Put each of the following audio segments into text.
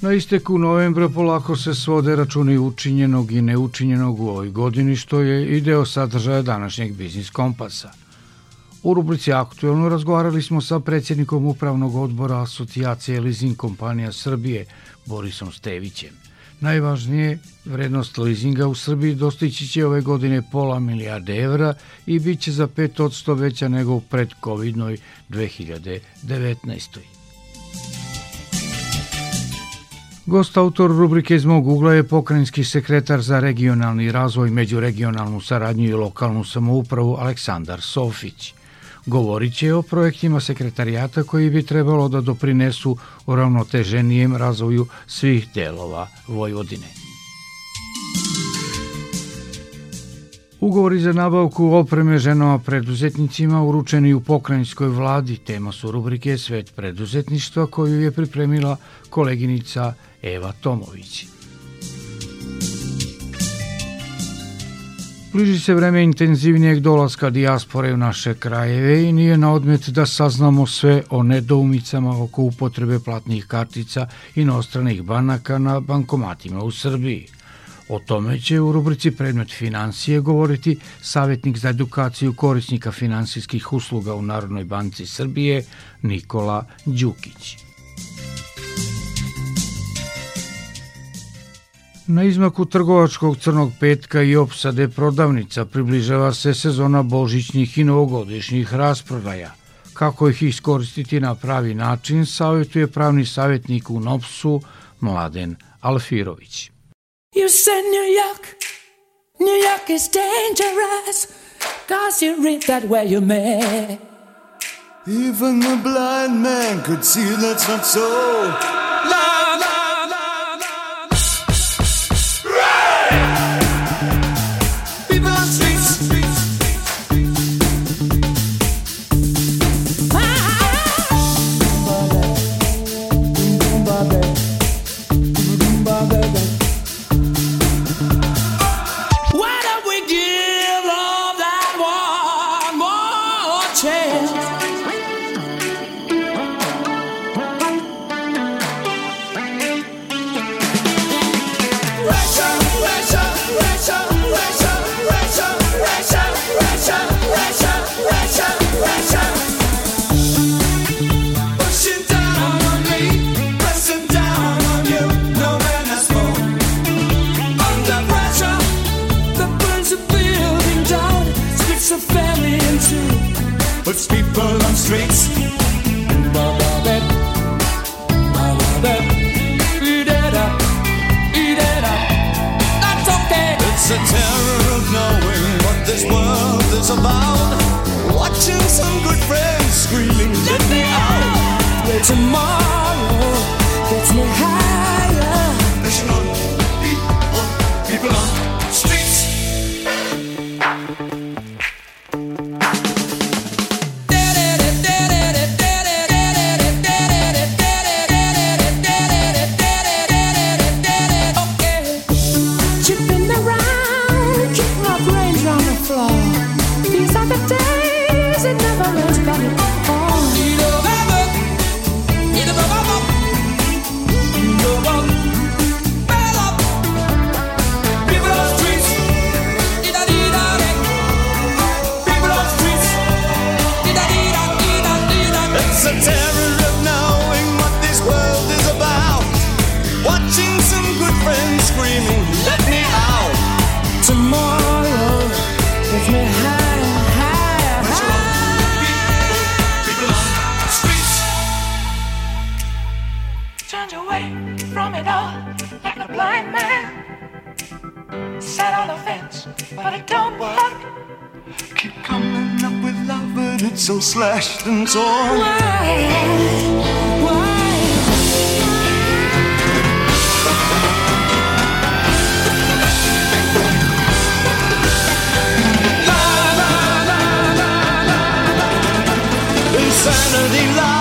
Na isteku novembra polako se svode računi učinjenog i neučinjenog u ovoj godini, što je i deo sadržaja današnjeg biznis kompasa. U rubrici Aktuelno razgovarali smo sa predsjednikom Upravnog odbora Asocijacije Leasing kompanija Srbije, Borisom Stevićem. Najvažnije, vrednost leasinga u Srbiji dostići će ove godine pola milijarde evra i bit će za 5% veća nego u pred-covidnoj 2019. Gost autor rubrike iz mog ugla je pokrajinski sekretar za regionalni razvoj, međuregionalnu saradnju i lokalnu samoupravu Aleksandar Sofić. Govorit će o projektima sekretarijata koji bi trebalo da doprinesu uravnoteženijem razvoju svih delova Vojvodine. Ugovori za nabavku opreme ženama preduzetnicima uručeni u pokrajinskoj vladi tema su rubrike Svet preduzetništva koju je pripremila koleginica Eva Tomović. Bliži se vreme intenzivnijeg dolaska dijaspore u naše krajeve i nije na odmet da saznamo sve o nedoumicama oko upotrebe platnih kartica inostranih banaka na bankomatima u Srbiji. O tome će u rubrici Predmet financije govoriti savjetnik za edukaciju korisnika finansijskih usluga u Narodnoj banci Srbije Nikola Đukić. Na izmaku trgovačkog crnog petka i opsade prodavnica približava se sezona božićnih i novogodišnjih rasprodaja. Kako ih iskoristiti na pravi način, savjetuje pravni savjetnik u NOPS-u Mladen Alfirović. You said New York, New York is dangerous, cause you read that where you may. Even the blind man could see that's not so. so slashed and torn. Why? Why? Insanity lies.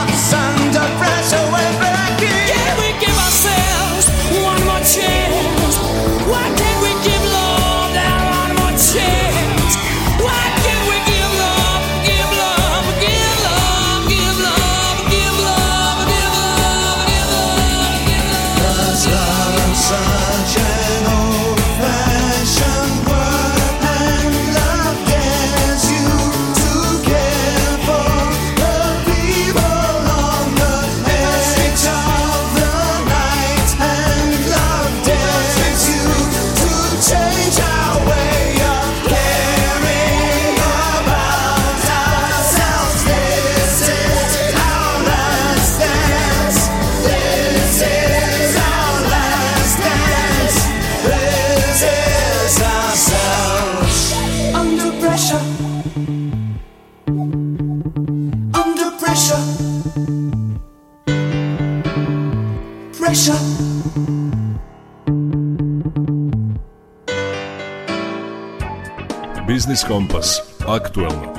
Kompas. Aktuelno.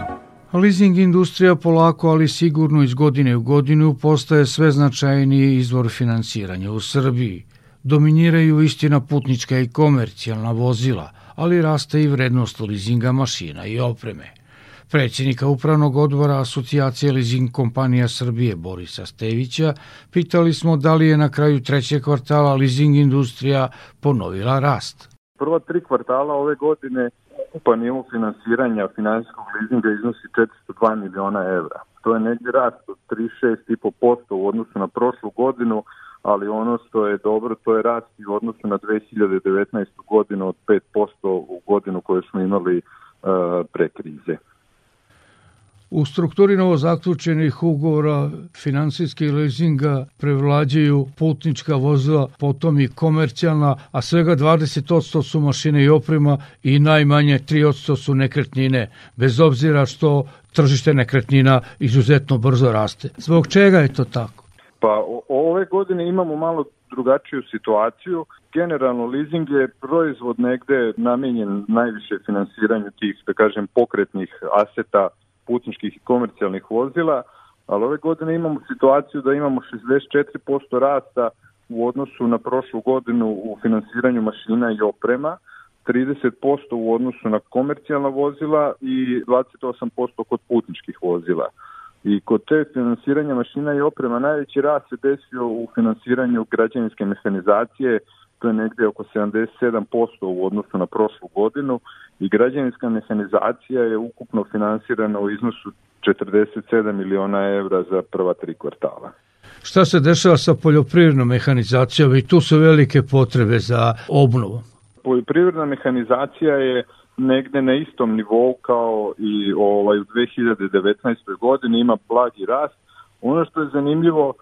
Leasing industrija polako, ali sigurno iz godine u godinu postaje sve značajniji izvor finansiranja u Srbiji. Dominiraju istina putnička i komercijalna vozila, ali raste i vrednost leasinga mašina i opreme. Predsjednika Upravnog odbora Asocijacije leasing kompanija Srbije Borisa Stevića pitali smo da li je na kraju trećeg kvartala leasing industrija ponovila rast. Prva tri kvartala ove godine ukupan nivo finansiranja finansijskog leasinga iznosi 402 miliona evra. To je negdje rast od 36,5% u odnosu na prošlu godinu, ali ono što je dobro, to je rast i u odnosu na 2019. godinu od 5% u godinu koju smo imali uh, pre krize. U strukturi novo zaključenih ugovora finansijski leasinga prevlađaju putnička vozila, potom i komercijalna, a svega 20% su mašine i oprema i najmanje 3% su nekretnine, bez obzira što tržište nekretnina izuzetno brzo raste. Zbog čega je to tako? Pa ove godine imamo malo drugačiju situaciju. Generalno leasing je proizvod negde namenjen najviše finansiranju tih, da kažem, pokretnih aseta putničkih i komercijalnih vozila, ali ove godine imamo situaciju da imamo 64% rasta u odnosu na prošlu godinu u finansiranju mašina i oprema, 30% u odnosu na komercijalna vozila i 28% kod putničkih vozila. I kod te finansiranja mašina i oprema najveći rast se desio u finansiranju građevinske mehanizacije, to je negde oko 77% u odnosu na prošlu godinu i građevinska mehanizacija je ukupno finansirana u iznosu 47 miliona evra za prva tri kvartala. Šta se dešava sa poljoprivrednom mehanizacijom i tu su velike potrebe za obnovu? Poljoprivredna mehanizacija je negde na istom nivou kao i ovaj, u 2019. godini ima blagi rast. Ono što je zanimljivo,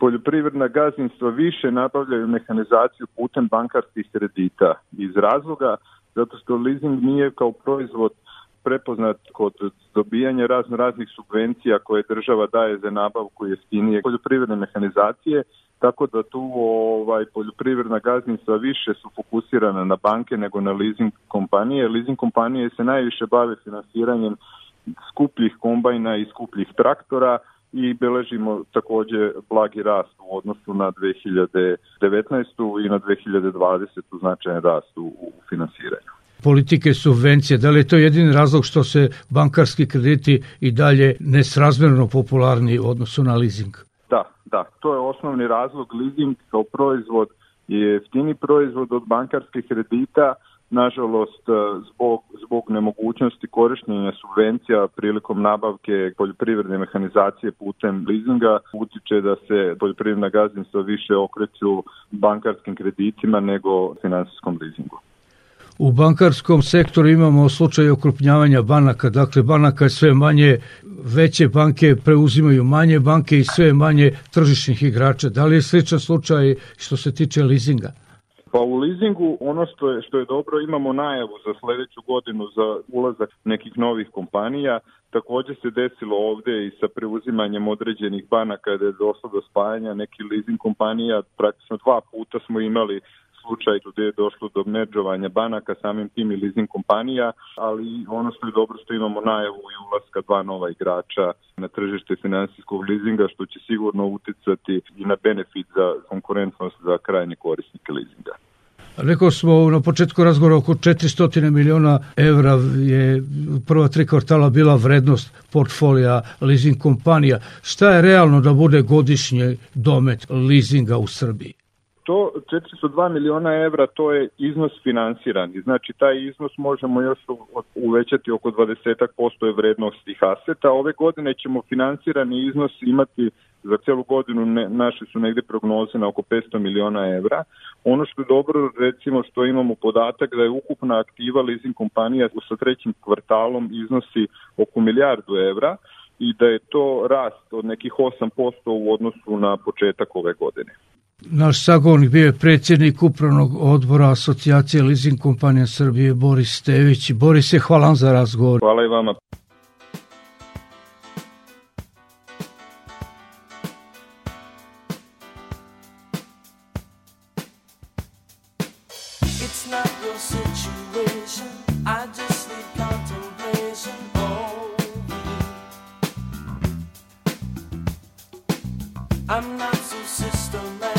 poljoprivredna gazdinstva više nabavljaju mehanizaciju putem bankarskih kredita iz razloga zato što leasing nije kao proizvod prepoznat kod dobijanja razno raznih subvencija koje država daje za nabavku jeftinije poljoprivredne mehanizacije, tako da tu ovaj poljoprivredna gazdinstva više su fokusirana na banke nego na leasing kompanije. Leasing kompanije se najviše bave finansiranjem skupljih kombajna i skupljih traktora, i beležimo takođe blagi rast u odnosu na 2019. i na 2020. značajan rast u, u finansiranju politike subvencije, da li je to jedini razlog što se bankarski krediti i dalje nesrazmerno popularni u odnosu na leasing? Da, da, to je osnovni razlog. Leasing kao proizvod je jeftini proizvod od bankarskih kredita, nažalost e, zbog, zbog nemogućnosti korištenja subvencija prilikom nabavke poljoprivredne mehanizacije putem leasinga utiče da se poljoprivredna gazdinstva više okreću bankarskim kreditima nego finansijskom leasingu. U bankarskom sektoru imamo slučaj okrupnjavanja banaka, dakle banaka je sve manje, veće banke preuzimaju manje banke i sve manje tržišnih igrača. Da li je sličan slučaj što se tiče leasinga? Pa u leasingu ono što je, što je dobro imamo najavu za sledeću godinu za ulazak nekih novih kompanija. Takođe se desilo ovde i sa preuzimanjem određenih banaka da je došlo do spajanja nekih leasing kompanija. Praktično dva puta smo imali slučaj gde je došlo do međovanja banaka samim tim i leasing kompanija, ali ono što je dobro što imamo najavu i ulaska dva nova igrača na tržište finansijskog leasinga, što će sigurno uticati i na benefit za konkurentnost za krajnje korisnike leasinga. Rekao smo na početku razgovora oko 400 miliona evra je prva tri kvartala bila vrednost portfolija leasing kompanija. Šta je realno da bude godišnje domet leasinga u Srbiji? To 402 miliona evra to je iznos finansirani. Znači taj iznos možemo još uvećati oko 20% je vrednost tih aseta. Ove godine ćemo finansirani iznos imati za celu godinu ne, naše su negde prognoze na oko 500 miliona evra. Ono što je dobro, recimo što imamo podatak da je ukupna aktiva leasing kompanija sa trećim kvartalom iznosi oko milijardu evra i da je to rast od nekih 8% u odnosu na početak ove godine. Naš sagovornik bio je predsjednik upravnog odbora asocijacije leasing kompanija Srbije Boris Stević. Boris, hvala vam za razgovor. Hvala i vama. I'm not so systematic.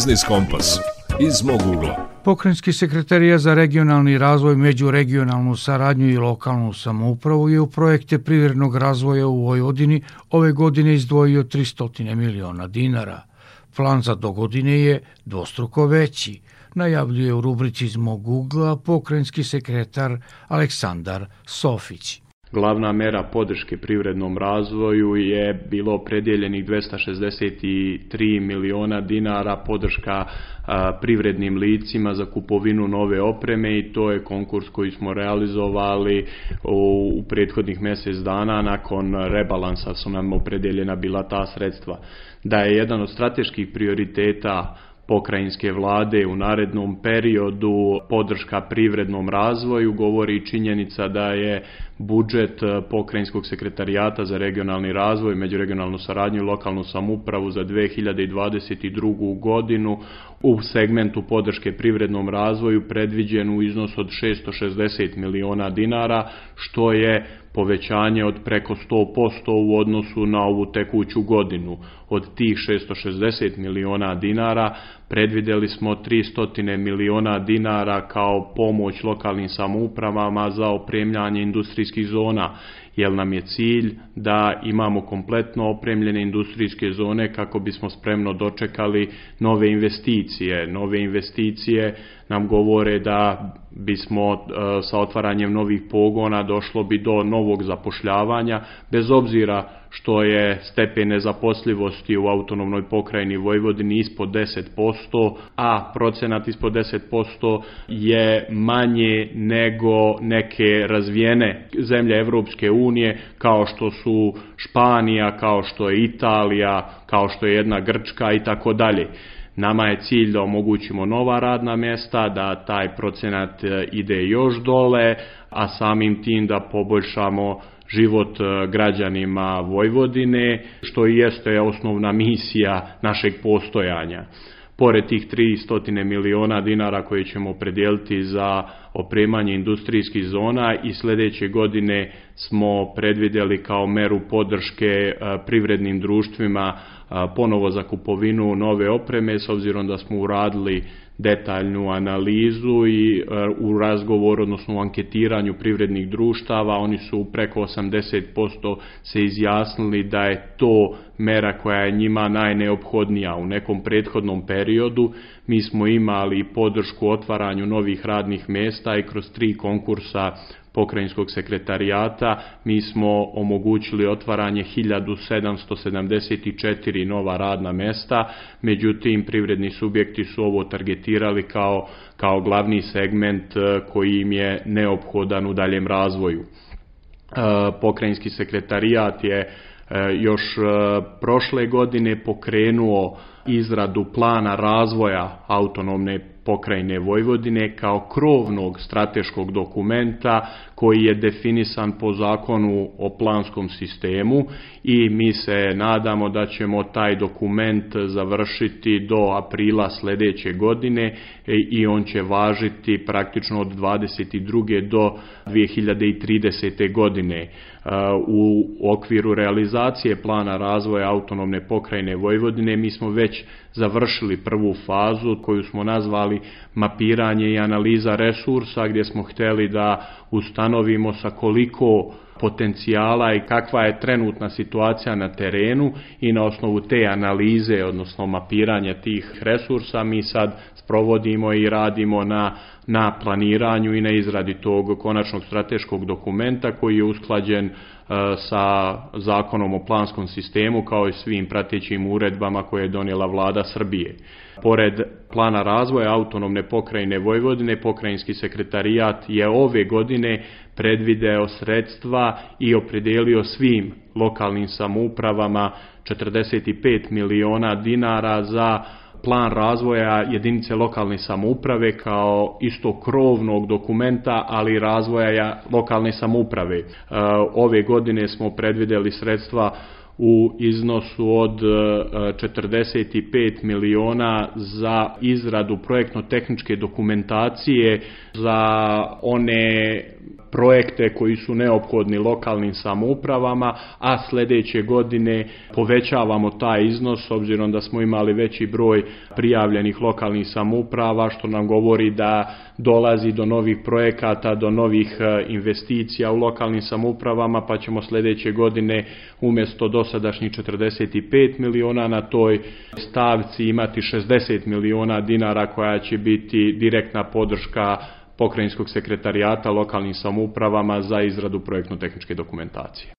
Biznis Kompas iz mog ugla. Pokrenjski sekretarija za regionalni razvoj, međuregionalnu saradnju i lokalnu samoupravu je u projekte privrednog razvoja u Vojvodini ove godine izdvojio 300 miliona dinara. Plan za dogodine je dvostruko veći, najavljuje u rubrici iz mog ugla pokrenjski sekretar Aleksandar Sofić. Glavna mera podrške privrednom razvoju je bilo predjeljenih 263 miliona dinara podrška privrednim licima za kupovinu nove opreme i to je konkurs koji smo realizovali u prethodnih mesec dana nakon rebalansa su nam opredeljena bila ta sredstva. Da je jedan od strateških prioriteta pokrajinske vlade u narednom periodu podrška privrednom razvoju govori činjenica da je budžet e, pokrajinskog sekretarijata za regionalni razvoj, međuregionalnu saradnju i lokalnu samupravu za 2022. godinu u segmentu podrške privrednom razvoju predviđen u iznos od 660 miliona dinara, što je povećanje od preko 100% u odnosu na ovu tekuću godinu. Od tih 660 miliona dinara predvideli smo 300 miliona dinara kao pomoć lokalnim samoupravama za opremljanje industrijskih zona jer nam je cilj da imamo kompletno opremljene industrijske zone kako bismo spremno dočekali nove investicije. Nove investicije nam govore da bismo e, sa otvaranjem novih pogona došlo bi do novog zapošljavanja, bez obzira što je stepen nezaposlivosti u autonomnoj pokrajini Vojvodini ispod 10%, a procenat ispod 10% je manje nego neke razvijene zemlje Evropske unije kao što su Španija, kao što je Italija, kao što je jedna Grčka i tako dalje. Nama je cilj da omogućimo nova radna mjesta, da taj procenat e, ide još dole, a samim tim da poboljšamo život e, građanima Vojvodine, što i jeste osnovna misija našeg postojanja. Pored tih 300 miliona dinara koje ćemo predijeliti za opremanje industrijskih zona i sljedeće godine smo predvidjeli kao meru podrške e, privrednim društvima ponovo za kupovinu nove opreme s obzirom da smo uradili detaljnu analizu i e, u razgovoru, odnosno u anketiranju privrednih društava, oni su preko 80% se izjasnili da je to mera koja je njima najneophodnija. U nekom prethodnom periodu mi smo imali podršku otvaranju novih radnih mjesta i kroz tri konkursa pokrajinskog sekretarijata mi smo omogućili otvaranje 1774 nova radna mesta, međutim privredni subjekti su ovo targetirali kao, kao glavni segment e, koji im je neophodan u daljem razvoju. E, pokrajinski sekretarijat je još prošle godine pokrenuo izradu plana razvoja autonomne pokrajine Vojvodine kao krovnog strateškog dokumenta koji je definisan po zakonu o planskom sistemu i mi se nadamo da ćemo taj dokument završiti do aprila sljedeće godine i on će važiti praktično od 22. do 2030. godine. U okviru realizacije plana razvoja autonomne pokrajine Vojvodine mi smo već završili prvu fazu koju smo nazvali mapiranje i analiza resursa gdje smo htjeli da ustanovimo sa koliko potencijala i kakva je trenutna situacija na terenu i na osnovu te analize, odnosno mapiranja tih resursa, mi sad sprovodimo i radimo na, na planiranju i na izradi tog konačnog strateškog dokumenta koji je usklađen sa zakonom o planskom sistemu kao i svim pratećim uredbama koje je donijela vlada Srbije. Pored plana razvoja autonomne pokrajine Vojvodine, pokrajinski sekretarijat je ove godine predvideo sredstva i opredelio svim lokalnim samoupravama 45 miliona dinara za plan razvoja jedinice lokalne samouprave kao isto krovnog dokumenta, ali razvoja lokalne samouprave. E, ove godine smo predvidjeli sredstva u iznosu od 45 e, miliona za izradu projektno-tehničke dokumentacije za one projekte koji su neophodni lokalnim samoupravama, a sljedeće godine povećavamo taj iznos s obzirom da smo imali veći broj prijavljenih lokalnih samouprava što nam govori da dolazi do novih projekata, do novih e, investicija u lokalnim samoupravama pa ćemo sljedeće godine umjesto dosadašnjih 45 miliona na toj stavci imati 60 miliona dinara koja će biti direktna podrška pokrajinskog sekretarijata lokalnim samoupravama za izradu projektno-tehničke dokumentacije.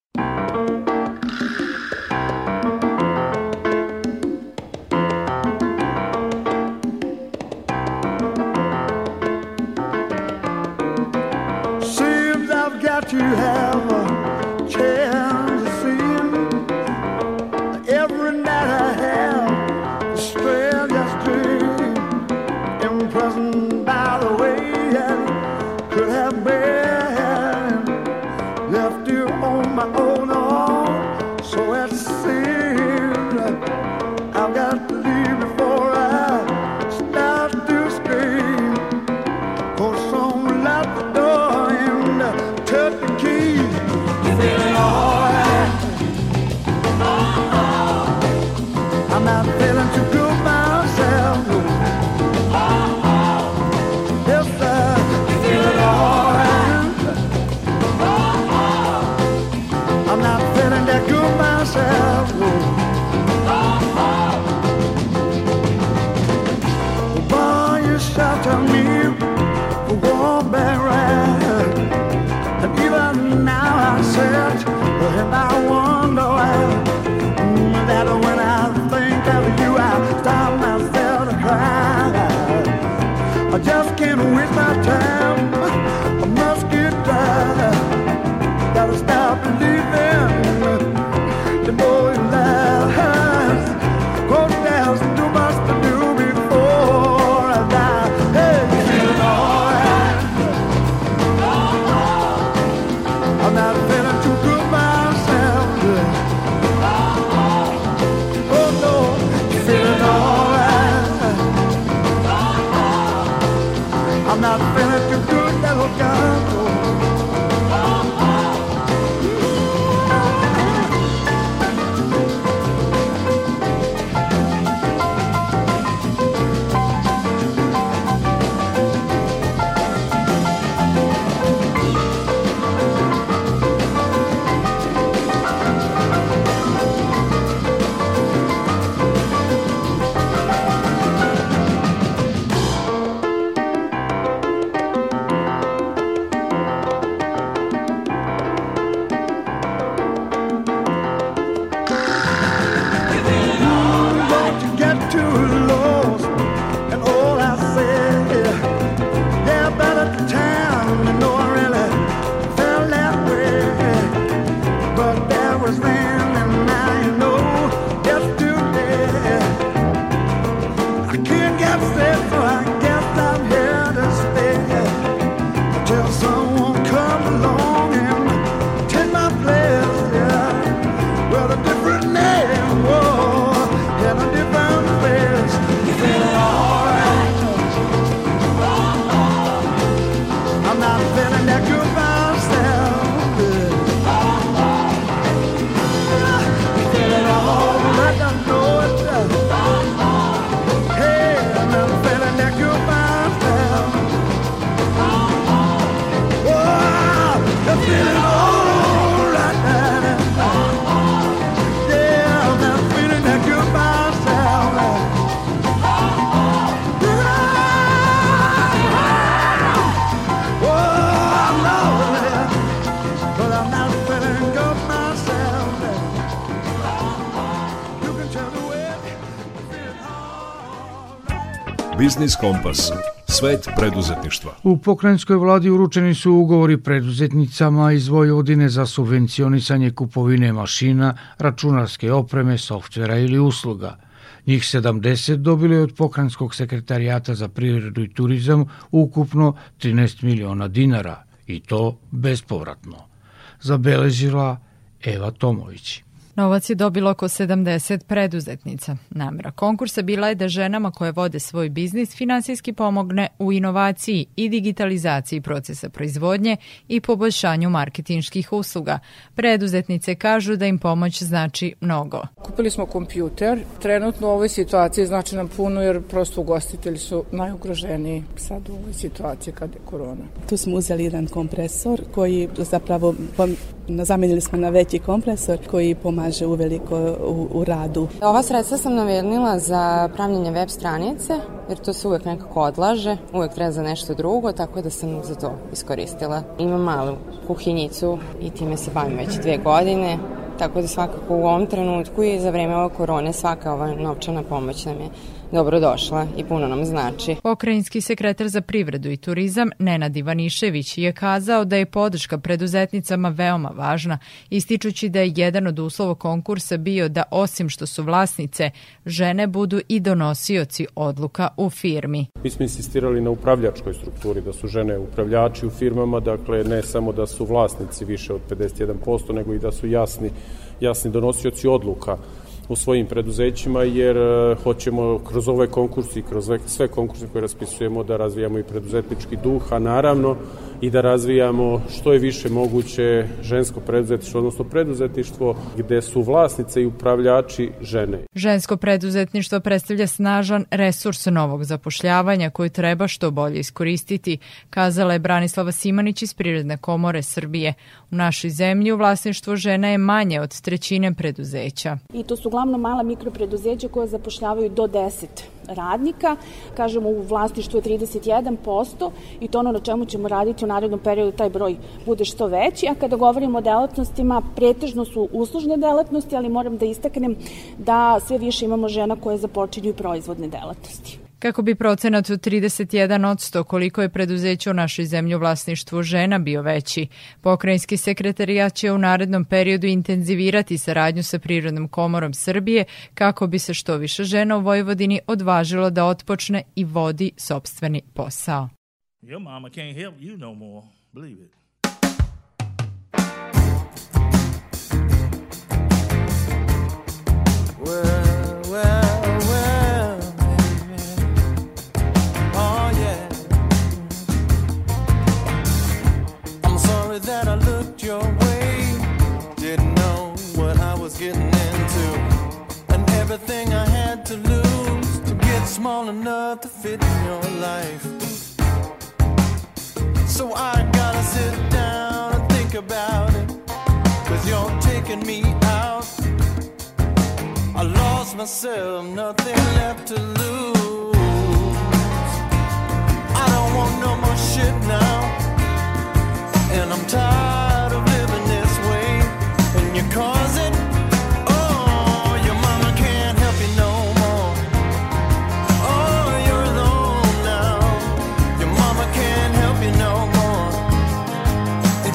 Biznis Kompas. Svet preduzetništva. U pokrajinskoj vladi uručeni su ugovori preduzetnicama iz Vojvodine za subvencionisanje kupovine mašina, računarske opreme, softvera ili usluga. Njih 70 dobili od pokrajinskog sekretarijata za privredu i turizam ukupno 13 miliona dinara i to bespovratno. Zabeležila Eva Tomović. Novac je dobilo oko 70 preduzetnica. Namera konkursa bila je da ženama koje vode svoj biznis finansijski pomogne u inovaciji i digitalizaciji procesa proizvodnje i poboljšanju marketinških usluga. Preduzetnice kažu da im pomoć znači mnogo. Kupili smo kompjuter. Trenutno u ovoj situaciji znači nam puno jer prosto ugostitelji su najugroženiji sad u ovoj situaciji kad je korona. Tu smo uzeli jedan kompresor koji zapravo zamenili smo na veći kompresor koji pomaže uveliko u, u radu. Ova sredstva sam namenila za pravljenje web stranice, jer to se uvek nekako odlaže, uvek treba za nešto drugo, tako da sam za to iskoristila. Imam malu kuhinjicu i time se bavim već dve godine, tako da svakako u ovom trenutku i za vreme ove korone svaka ova novčana pomoć nam je dobro došla i puno nam znači. Pokrajinski sekretar za privredu i turizam Nenad Ivanišević je kazao da je podrška preduzetnicama veoma važna, ističući da je jedan od uslova konkursa bio da osim što su vlasnice, žene budu i donosioci odluka u firmi. Mi smo insistirali na upravljačkoj strukturi, da su žene upravljači u firmama, dakle ne samo da su vlasnici više od 51%, nego i da su jasni, jasni donosioci odluka u svojim preduzećima jer e, hoćemo kroz ovaj konkurs i kroz sve konkurse koje raspisujemo da razvijamo i preduzetnički duh, a naravno i da razvijamo što je više moguće žensko preduzetništvo, odnosno preduzetništvo gde su vlasnice i upravljači žene. Žensko preduzetništvo predstavlja snažan resurs novog zapošljavanja koju treba što bolje iskoristiti, kazala je Branislava Simanić iz Prirodne komore Srbije. U našoj zemlji u vlasništvu žena je manje od trećine preduzeća. I to su uglavnom mala mikropreduzeća koja zapošljavaju do 10 radnika, kažemo u vlasništvu je 31% i to ono na čemu ćemo raditi u narednom periodu taj broj bude što veći, a kada govorimo o delatnostima, pretežno su uslužne delatnosti, ali moram da istaknem da sve više imamo žena koje započinju proizvodne delatnosti. Kako bi procenat od 31% koliko je preduzeće u našoj zemlji u vlasništvu žena bio veći, pokrajinski sekretarijat će u narednom periodu intenzivirati saradnju sa Prirodnom komorom Srbije kako bi se što više žena u Vojvodini odvažilo da otpočne i vodi sobstveni posao. Your mama can't help you no more. Believe it. Well, well, well, getting into. And everything I had to lose to get small enough to fit in your life. So I gotta sit down and think about it. Cause you're taking me out. I lost myself, nothing left to lose. I don't want no more shit now. And I'm tired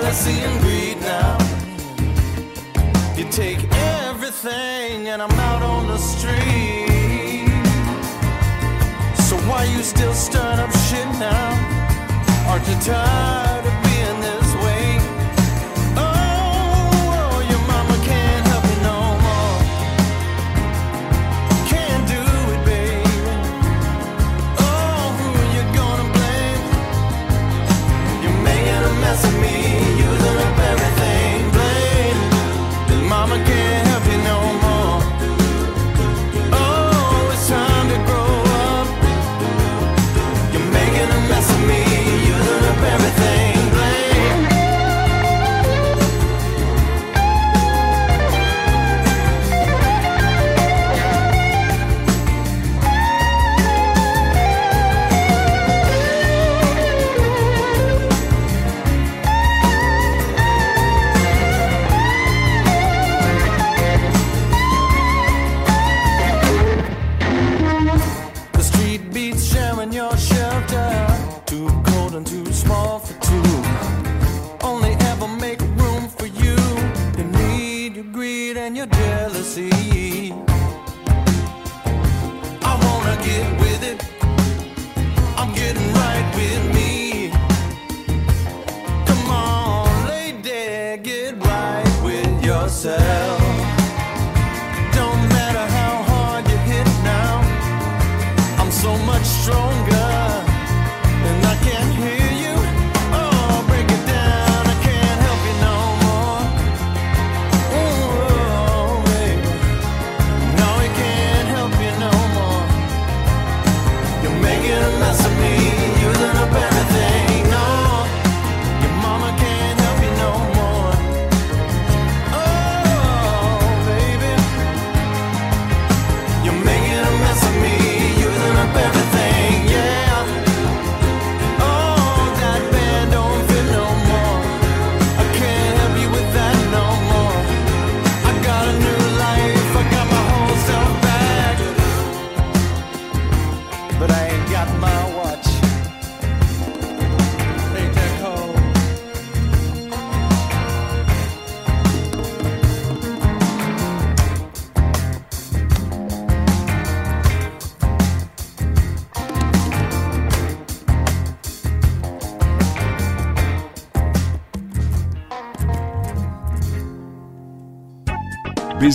jealousy, and greed now. You take everything, and I'm out on the street. So why you still stirring up shit now? Aren't you tired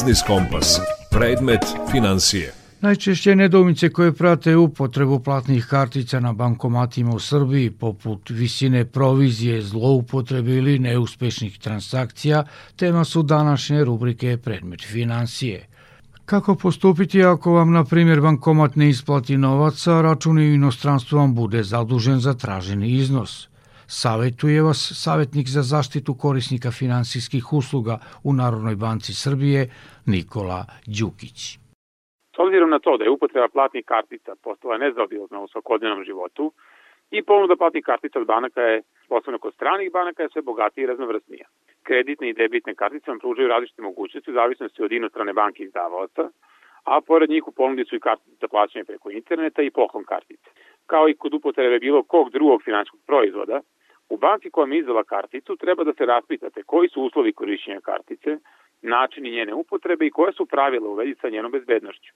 Biznis Kompas. Predmet financije. Najčešće nedoumice koje prate upotrebu platnih kartica na bankomatima u Srbiji, poput visine provizije, zloupotrebe ili neuspešnih transakcija, tema su današnje rubrike Predmet financije. Kako postupiti ako vam, na primjer, bankomat ne isplati novac, a račun u inostranstvu vam bude zadužen za traženi iznos? Savetuje vas savjetnik za zaštitu korisnika finansijskih usluga u Narodnoj banci Srbije Nikola Đukić. S obzirom na to da je upotreba platnih kartica postala nezaobilazna u svakodnevnom životu i ponuda platnih kartica od banaka je, posebno kod stranih banaka, je sve bogatija i raznovrsnija. Kreditne i debitne kartice vam pružaju različite mogućnosti u zavisnosti od inostrane banke izdavaoca, a pored njih u ponudi su i kartice za plaćanje preko interneta i poklon kartice. Kao i kod upotrebe bilo kog drugog finanskog proizvoda, u banki koja mi izdala karticu treba da se raspitate koji su uslovi korišćenja kartice, načini njene upotrebe i koje su pravila u vezi sa njenom bezbednošću.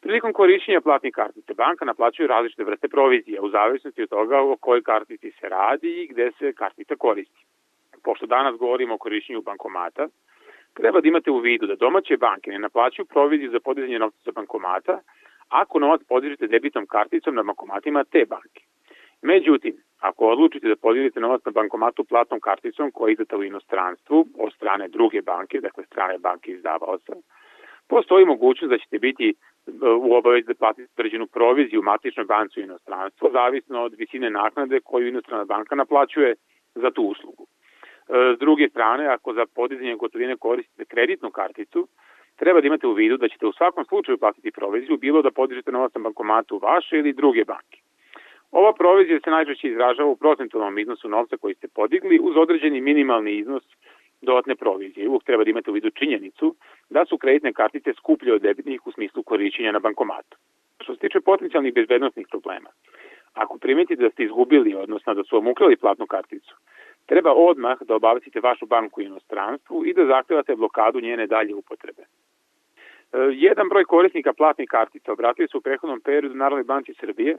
Prilikom korišćenja platnih kartice banka naplaćuje različite vrste provizija u zavisnosti od toga o kojoj kartici se radi i gde se kartica koristi. Pošto danas govorimo o korišćenju bankomata, treba da imate u vidu da domaće banke ne naplaćuju proviziju za podizanje novca sa bankomata ako novac podižete debitnom karticom na bankomatima te banke. Međutim, ako odlučite da podijelite novac na bankomatu platnom karticom koja je izdata u inostranstvu od strane druge banke, dakle strane banke izdavaoca, postoji mogućnost da ćete biti u obavezi da platite određenu proviziju u matičnoj banci u inostranstvu, zavisno od visine naknade koju inostrana banka naplaćuje za tu uslugu. E, s druge strane, ako za podizanje gotovine koristite kreditnu karticu, treba da imate u vidu da ćete u svakom slučaju platiti proviziju, bilo da podižete novac na bankomatu vaše ili druge banke. Ova provizija se najčešće izražava u procentualnom iznosu novca koji ste podigli uz određeni minimalni iznos dodatne provizije. Uvijek treba da imate u vidu činjenicu da su kreditne kartice skuplje od debitnih u smislu korišćenja na bankomatu. Što se tiče potencijalnih bezbednostnih problema, ako primetite da ste izgubili, odnosno da su vam ukrali platnu karticu, treba odmah da obavestite vašu banku u inostranstvu i da zahtevate blokadu njene dalje upotrebe. E, jedan broj korisnika platnih kartica obratili su u prehodnom periodu Narodnoj banci Srbije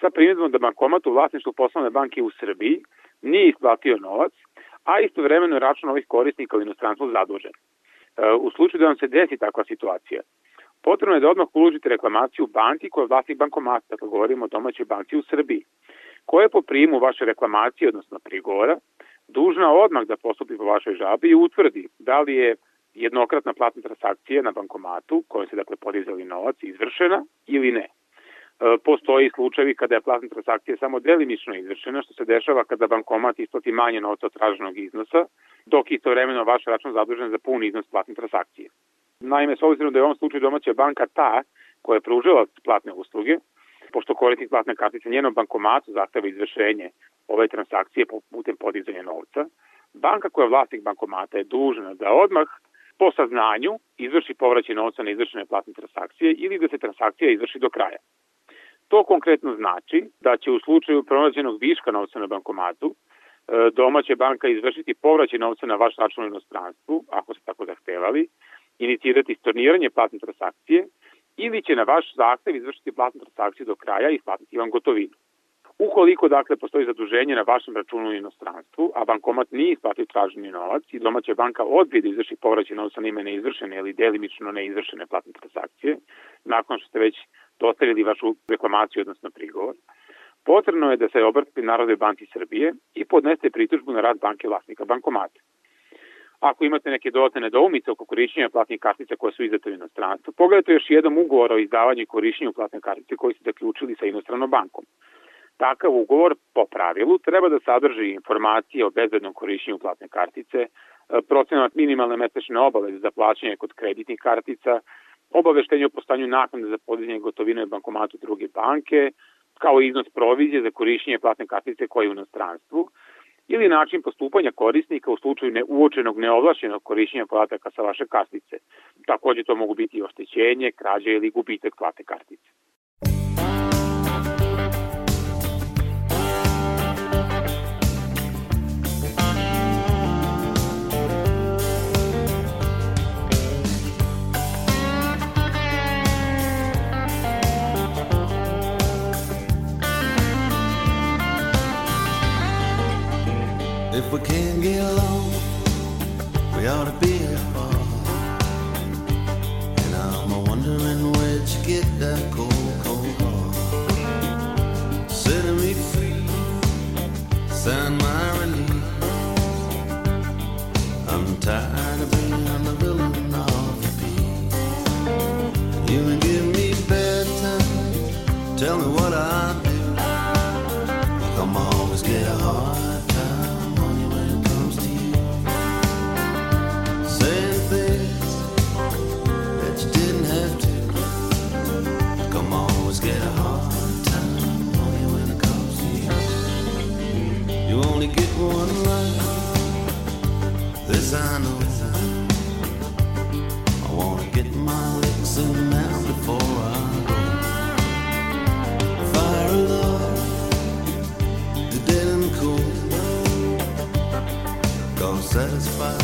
sa primjedbom da bankomat u vlasništvu poslovne banke u Srbiji nije isplatio novac, a istovremeno je račun ovih korisnika u inostranstvu zadužen. E, u slučaju da vam se desi takva situacija, potrebno je da odmah uložite reklamaciju banki koja je vlasnik bankomata, dakle govorimo o domaćoj banci u Srbiji, koja je po primu vaše reklamacije, odnosno prigora, dužna odmah da postupi po vašoj žabi i utvrdi da li je jednokratna platna transakcija na bankomatu, kojoj se dakle podizali novac, izvršena ili ne. E, postoji slučajevi kada je platna transakcija samo delimično izvršena, što se dešava kada bankomat isplati manje novca od traženog iznosa, dok istovremeno vaš račun zadužen za pun iznos platne transakcije. Naime, s obzirom da je u ovom slučaju domaća banka ta koja je pružila platne usluge, pošto korisnik platne kartice njenom bankomatu zahteva izvršenje ove transakcije putem podizanja novca, banka koja je vlasnik bankomata je dužna da odmah po saznanju izvrši povraćaj novca na izvršene platne transakcije ili da se transakcija izvrši do kraja. To konkretno znači da će u slučaju pronađenog viška novca na bankomatu e, domaća banka izvršiti povraćaj novca na vaš račun u inostranstvu, ako ste tako zahtevali, inicirati storniranje platne transakcije ili će na vaš zahtev izvršiti platnu transakciju do kraja i isplatiti vam gotovinu. Ukoliko dakle postoji zaduženje na vašem računu u inostranstvu, a bankomat nije isplatio traženi novac i domaća banka odbije da izvrši povraćaj novca na ime neizvršene ili delimično neizvršene platne transakcije, nakon što ste već dostavili vašu reklamaciju, odnosno prigovor, potrebno je da se obratite Narodnoj banci Srbije i podneste pritužbu na rad banke vlasnika bankomata. Ako imate neke dodatne nedoumice oko korišćenja platnih kartica koje su izdate u inostranstvu, pogledajte još jedan ugovor o izdavanju i korišćenju platne kartice koji ste zaključili sa inostranom bankom. Takav ugovor, po pravilu, treba da sadrži informacije o bezbednom korišćenju platne kartice, procenat minimalne mesečne obaveze za plaćanje kod kreditnih kartica, obaveštenje o postanju naknade za podizanje gotovine bankomatu druge banke, kao iznos provizije za korišćenje platne kartice koje je u inostranstvu, ili način postupanja korisnika u slučaju neuočenog neovlašenog korišćenja podataka sa vaše kartice. Takođe to mogu biti oštećenje, krađe ili gubitak platne kartice. We ought to be one life. This I know. I wanna get my licks in now before I go. Fire love, the dead and cool. Gonna satisfy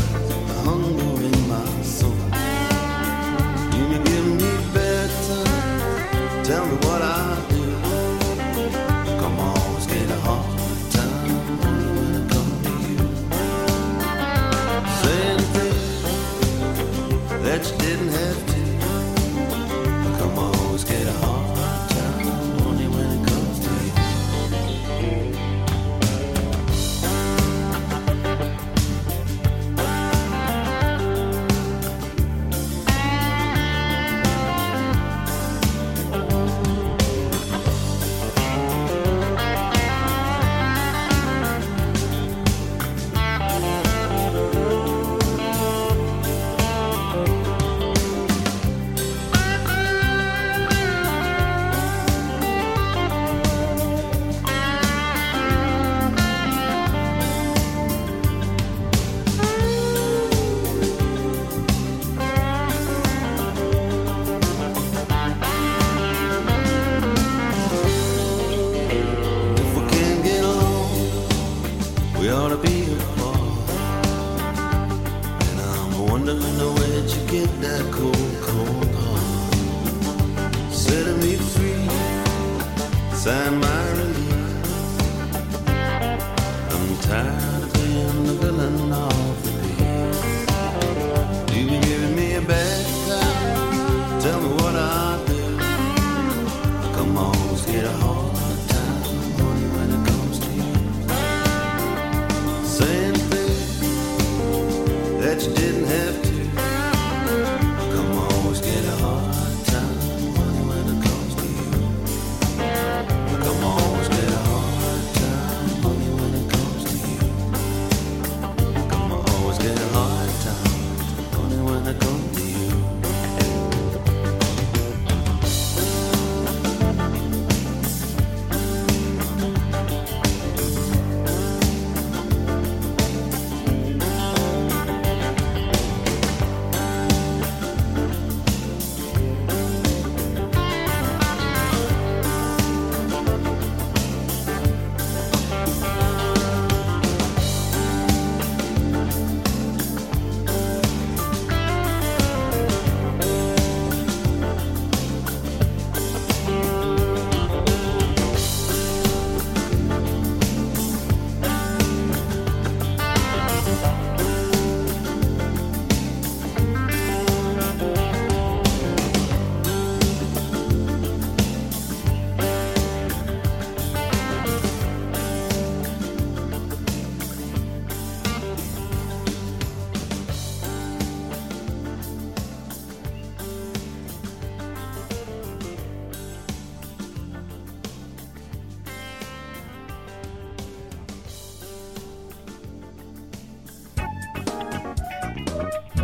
the hunger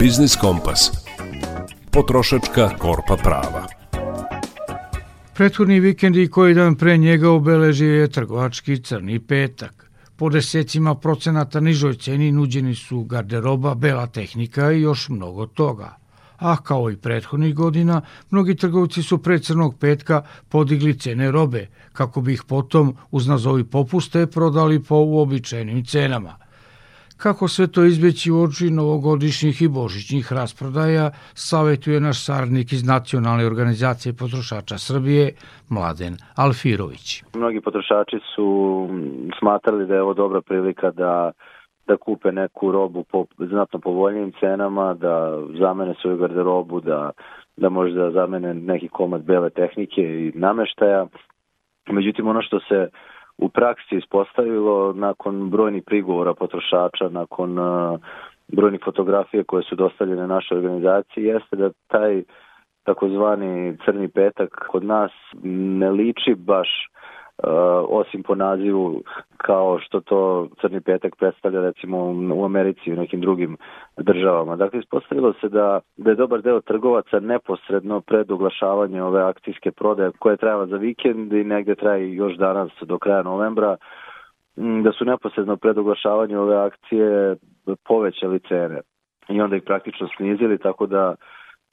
Biznis Kompas. Potrošačka korpa prava. Prethodni vikend i koji dan pre njega obeležio je trgovački crni petak. Po desecima procenata nižoj ceni nuđeni su garderoba, bela tehnika i još mnogo toga. A kao i prethodnih godina, mnogi trgovci su pre crnog petka podigli cene robe, kako bi ih potom uz nazovi popuste prodali po uobičajenim cenama. Kako sve to izbeći u oči novogodišnjih i božićnih rasprodaja, savetuje naš saradnik iz Nacionalne organizacije potrošača Srbije, Mladen Alfirović. Mnogi potrošači su smatrali da je ovo dobra prilika da da kupe neku robu po znatno povoljnijim cenama, da zamene svoju garderobu, da, da možda zamene neki komad bele tehnike i nameštaja. Međutim, ono što se u praksi ispostavilo nakon brojnih prigovora potrošača, nakon uh, brojnih fotografija koje su dostavljene našoj organizaciji, jeste da taj takozvani crni petak kod nas ne liči baš osim po nazivu kao što to crni petak predstavlja recimo u Americi i u nekim drugim državama. Dakle, ispostavilo se da, da je dobar deo trgovaca neposredno pred oglašavanje ove akcijske prodaje koje trajala za vikend i negde traje još danas do kraja novembra, da su neposredno pred oglašavanje ove akcije povećali cene i onda ih praktično snizili, tako da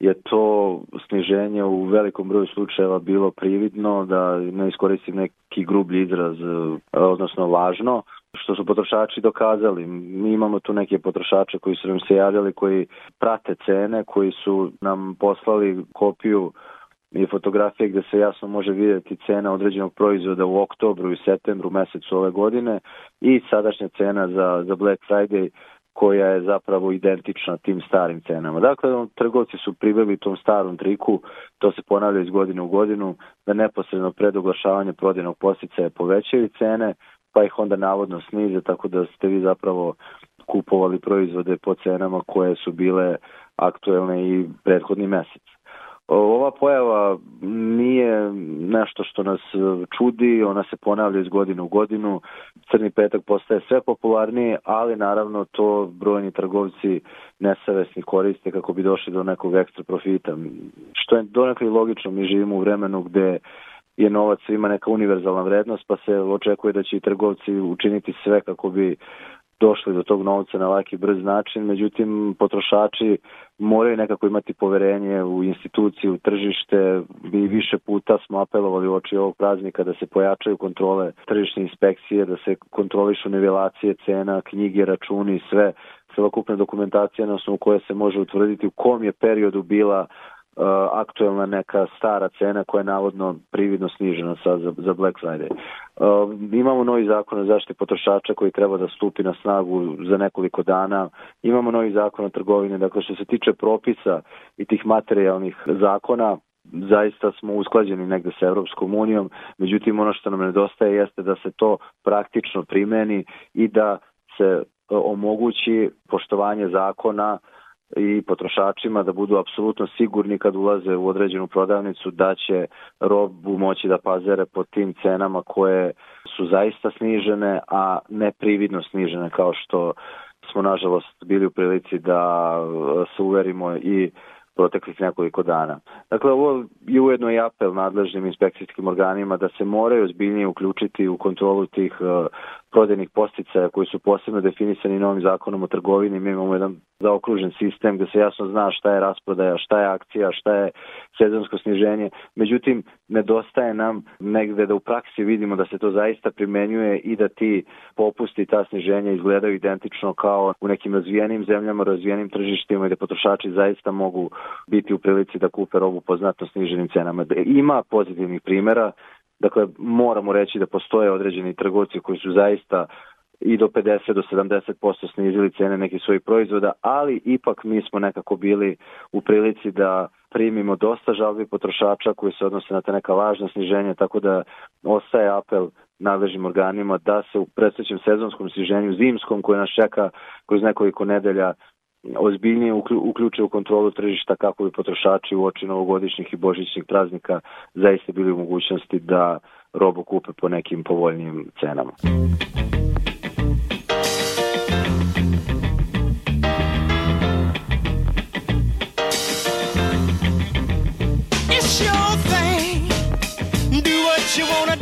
je to sniženje u velikom broju slučajeva bilo prividno, da ne iskoristim neki grublji izraz, e, odnosno važno, što su potrošači dokazali. Mi imamo tu neke potrošače koji su nam se javljali, koji prate cene, koji su nam poslali kopiju i fotografije gde se jasno može vidjeti cena određenog proizvoda u oktobru i septembru mesecu ove godine i sadašnja cena za, za Black Friday koja je zapravo identična tim starim cenama. Dakle, trgovci su priveli tom starom triku, to se ponavlja iz godine u godinu, da neposredno pred oglašavanje prodajnog posticaja povećaju cene, pa ih onda navodno snize, tako da ste vi zapravo kupovali proizvode po cenama koje su bile aktuelne i prethodni mesec. Ova pojava nije nešto što nas čudi, ona se ponavlja iz godine u godinu. Crni petak postaje sve popularniji, ali naravno to brojni trgovci nesavesni koriste kako bi došli do nekog ekstra profita. Što je donekle logično, mi živimo u vremenu gde je novac ima neka univerzalna vrednost, pa se očekuje da će i trgovci učiniti sve kako bi došli do tog novca na laki brz način, međutim potrošači moraju nekako imati poverenje u instituciju, u tržište. Mi više puta smo apelovali u oči ovog praznika da se pojačaju kontrole tržišne inspekcije, da se kontrolišu nivelacije cena, knjige, računi, sve celokupna dokumentacija na osnovu koje se može utvrditi u kom je periodu bila aktuelna neka stara cena koja je navodno prividno snižena sad za, za Black Friday. Uh, imamo novi zakon o zaštiti potrošača koji treba da stupi na snagu za nekoliko dana. Imamo novi zakon o trgovini. Dakle, što se tiče propisa i tih materijalnih zakona, zaista smo usklađeni negde sa Evropskom unijom, međutim ono što nam nedostaje jeste da se to praktično primeni i da se omogući poštovanje zakona i potrošačima da budu apsolutno sigurni kad ulaze u određenu prodavnicu da će robu moći da pazere po tim cenama koje su zaista snižene, a ne prividno snižene kao što smo nažalost bili u prilici da se uverimo i proteklih nekoliko dana. Dakle, ovo je ujedno i apel nadležnim inspekcijskim organima da se moraju ozbiljnije uključiti u kontrolu tih uh, prodajnih posticaja koji su posebno definisani novim zakonom o trgovini. Mi imamo jedan zaokružen sistem gde se jasno zna šta je rasprodaja, šta je akcija, šta je sezonsko sniženje. Međutim, nedostaje nam negde da u praksi vidimo da se to zaista primenjuje i da ti popusti i ta sniženja izgledaju identično kao u nekim razvijenim zemljama, razvijenim tržištima gde potrošači zaista mogu biti u prilici da kupe robu po znatno sniženim cenama. Ima pozitivnih primera, Dakle, moramo reći da postoje određeni trgovci koji su zaista i do 50 do 70% snizili cene nekih svojih proizvoda, ali ipak mi smo nekako bili u prilici da primimo dosta žalbi potrošača koji se odnose na te neka važna sniženja, tako da ostaje apel nadležnim organima da se u predstavljećem sezonskom sniženju zimskom koje nas čeka kroz nekoliko nedelja ozbiljnije uključe u kontrolu tržišta kako bi potrošači u oči novogodišnjih i božićnih praznika zaista bili u mogućnosti da robu kupe po nekim povoljnijim cenama. It's your thing. Do what you wanna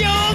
It's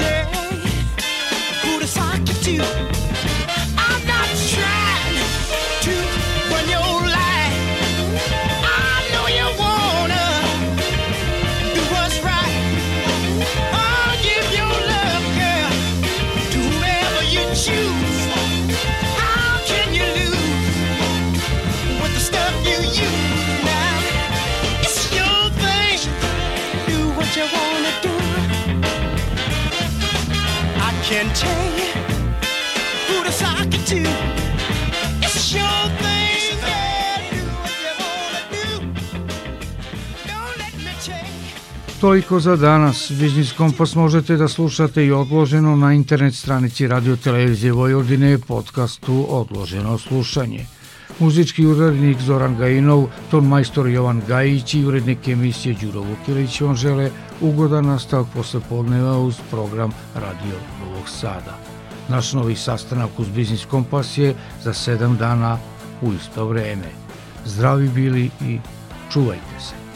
share. Toliko za danas. Biznis Kompas možete da slušate i odloženo na internet stranici radio televizije Vojvodine podcastu Odloženo slušanje muzički urednik Zoran Gajinov, ton majstor Jovan Gajić i urednik emisije Đuro Vukilić vam žele ugodan nastavak posle podneva uz program Radio Novog Sada. Naš novi sastanak uz Biznis Kompas je za sedam dana u isto vreme. Zdravi bili i čuvajte se.